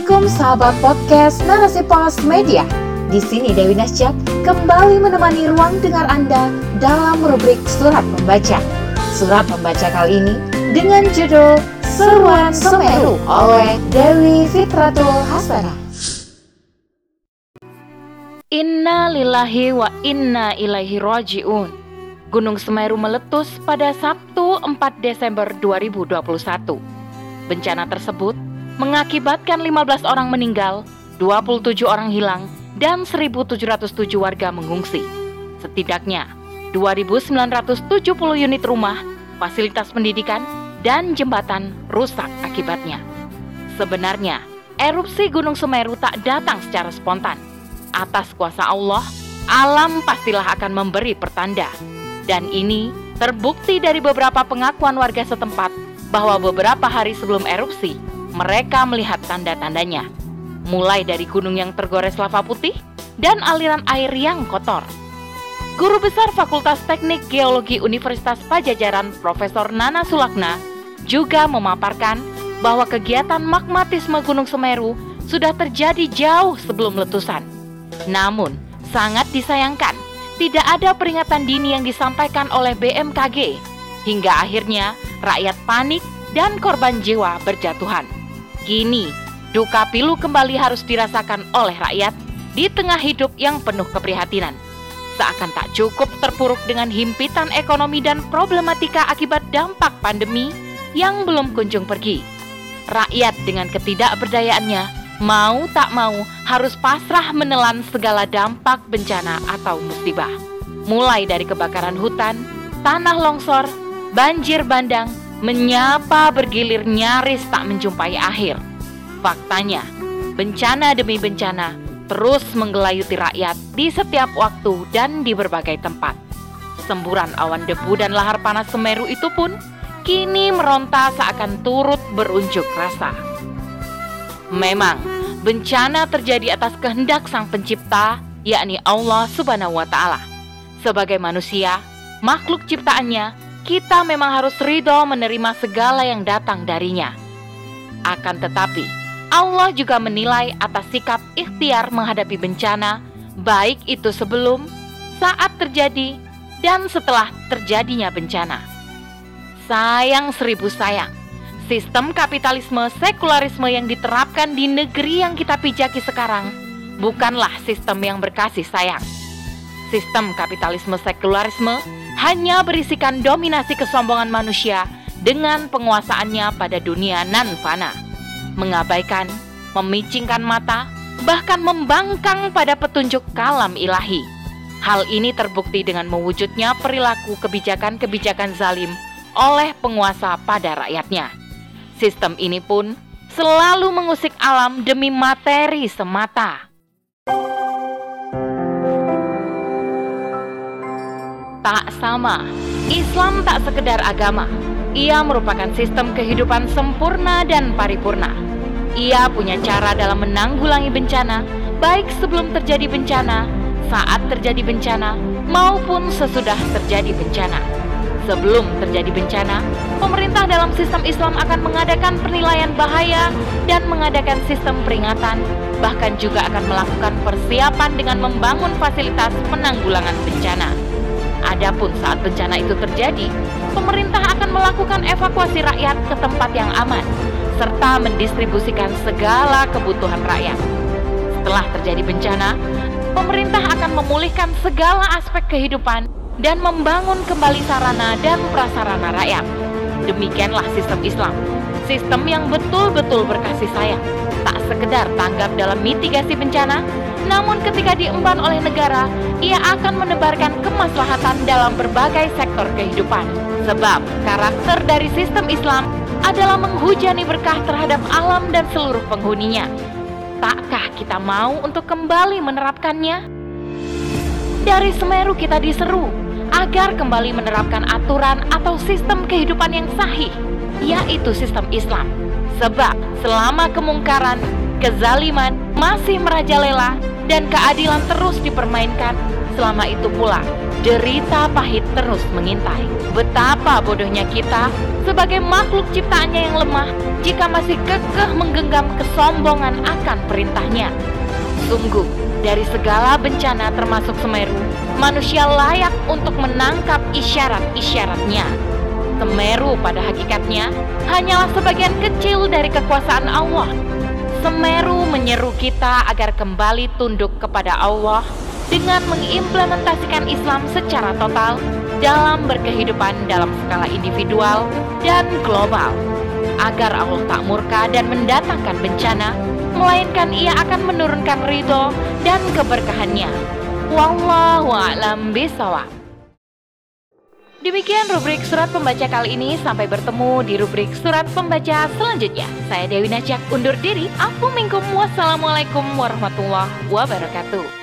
Assalamualaikum sahabat podcast Narasi Pos Media. Di sini Dewi Nasjak kembali menemani ruang dengar Anda dalam rubrik Surat Pembaca. Surat Pembaca kali ini dengan judul Seruan Semeru oleh Dewi Fitratul Hasbana. Inna lillahi wa inna ilaihi roji'un. Gunung Semeru meletus pada Sabtu 4 Desember 2021. Bencana tersebut mengakibatkan 15 orang meninggal, 27 orang hilang, dan 1.707 warga mengungsi. Setidaknya 2.970 unit rumah, fasilitas pendidikan, dan jembatan rusak akibatnya. Sebenarnya, erupsi Gunung Semeru tak datang secara spontan. Atas kuasa Allah, alam pastilah akan memberi pertanda. Dan ini terbukti dari beberapa pengakuan warga setempat bahwa beberapa hari sebelum erupsi, mereka melihat tanda-tandanya, mulai dari gunung yang tergores lava putih dan aliran air yang kotor. Guru Besar Fakultas Teknik Geologi Universitas Pajajaran Profesor Nana Sulakna juga memaparkan bahwa kegiatan magmatisme Gunung Semeru sudah terjadi jauh sebelum letusan. Namun, sangat disayangkan tidak ada peringatan dini yang disampaikan oleh BMKG hingga akhirnya rakyat panik dan korban jiwa berjatuhan. Kini, duka pilu kembali harus dirasakan oleh rakyat di tengah hidup yang penuh keprihatinan. Seakan tak cukup terpuruk dengan himpitan ekonomi dan problematika akibat dampak pandemi yang belum kunjung pergi. Rakyat dengan ketidakberdayaannya mau tak mau harus pasrah menelan segala dampak bencana atau musibah. Mulai dari kebakaran hutan, tanah longsor, banjir bandang, menyapa bergilir nyaris tak menjumpai akhir. Faktanya, bencana demi bencana terus menggelayuti rakyat di setiap waktu dan di berbagai tempat. Semburan awan debu dan lahar panas Semeru itu pun kini meronta seakan turut berunjuk rasa. Memang, bencana terjadi atas kehendak Sang Pencipta, yakni Allah Subhanahu wa Ta'ala. Sebagai manusia, makhluk ciptaannya, kita memang harus ridho menerima segala yang datang darinya. Akan tetapi, Allah juga menilai atas sikap ikhtiar menghadapi bencana, baik itu sebelum, saat terjadi, dan setelah terjadinya bencana. Sayang seribu sayang, sistem kapitalisme sekularisme yang diterapkan di negeri yang kita pijaki sekarang bukanlah sistem yang berkasih sayang. Sistem kapitalisme sekularisme hanya berisikan dominasi kesombongan manusia dengan penguasaannya pada dunia nan fana, mengabaikan, memicingkan mata, bahkan membangkang pada petunjuk kalam ilahi. Hal ini terbukti dengan mewujudnya perilaku kebijakan-kebijakan zalim oleh penguasa pada rakyatnya. Sistem ini pun selalu mengusik alam demi materi semata. Sama. Islam tak sekedar agama. Ia merupakan sistem kehidupan sempurna dan paripurna. Ia punya cara dalam menanggulangi bencana, baik sebelum terjadi bencana, saat terjadi bencana, maupun sesudah terjadi bencana. Sebelum terjadi bencana, pemerintah dalam sistem Islam akan mengadakan penilaian bahaya dan mengadakan sistem peringatan, bahkan juga akan melakukan persiapan dengan membangun fasilitas penanggulangan bencana. Adapun saat bencana itu terjadi, pemerintah akan melakukan evakuasi rakyat ke tempat yang aman serta mendistribusikan segala kebutuhan rakyat. Setelah terjadi bencana, pemerintah akan memulihkan segala aspek kehidupan dan membangun kembali sarana dan prasarana rakyat. Demikianlah sistem Islam, sistem yang betul-betul berkasih sayang, tak sekedar tanggap dalam mitigasi bencana, namun ketika diemban oleh negara, ia akan menebarkan kemaslahatan dalam berbagai sektor kehidupan. Sebab karakter dari sistem Islam adalah menghujani berkah terhadap alam dan seluruh penghuninya. Takkah kita mau untuk kembali menerapkannya? Dari Semeru kita diseru agar kembali menerapkan aturan atau sistem kehidupan yang sahih, yaitu sistem Islam. Sebab selama kemungkaran, kezaliman masih merajalela dan keadilan terus dipermainkan, selama itu pula derita pahit terus mengintai. Betapa bodohnya kita sebagai makhluk ciptaannya yang lemah jika masih kekeh menggenggam kesombongan akan perintahnya. Sungguh, dari segala bencana termasuk Semeru, manusia layak untuk menangkap isyarat-isyaratnya. Semeru pada hakikatnya hanyalah sebagian kecil dari kekuasaan Allah. Semeru menyeru kita agar kembali tunduk kepada Allah dengan mengimplementasikan Islam secara total dalam berkehidupan dalam skala individual dan global agar Allah tak murka dan mendatangkan bencana melainkan ia akan menurunkan ridho dan keberkahannya wallahu a'lam bisawab Demikian rubrik surat pembaca kali ini. Sampai bertemu di rubrik surat pembaca selanjutnya. Saya Dewi Najak undur diri. Assalamualaikum warahmatullahi wabarakatuh.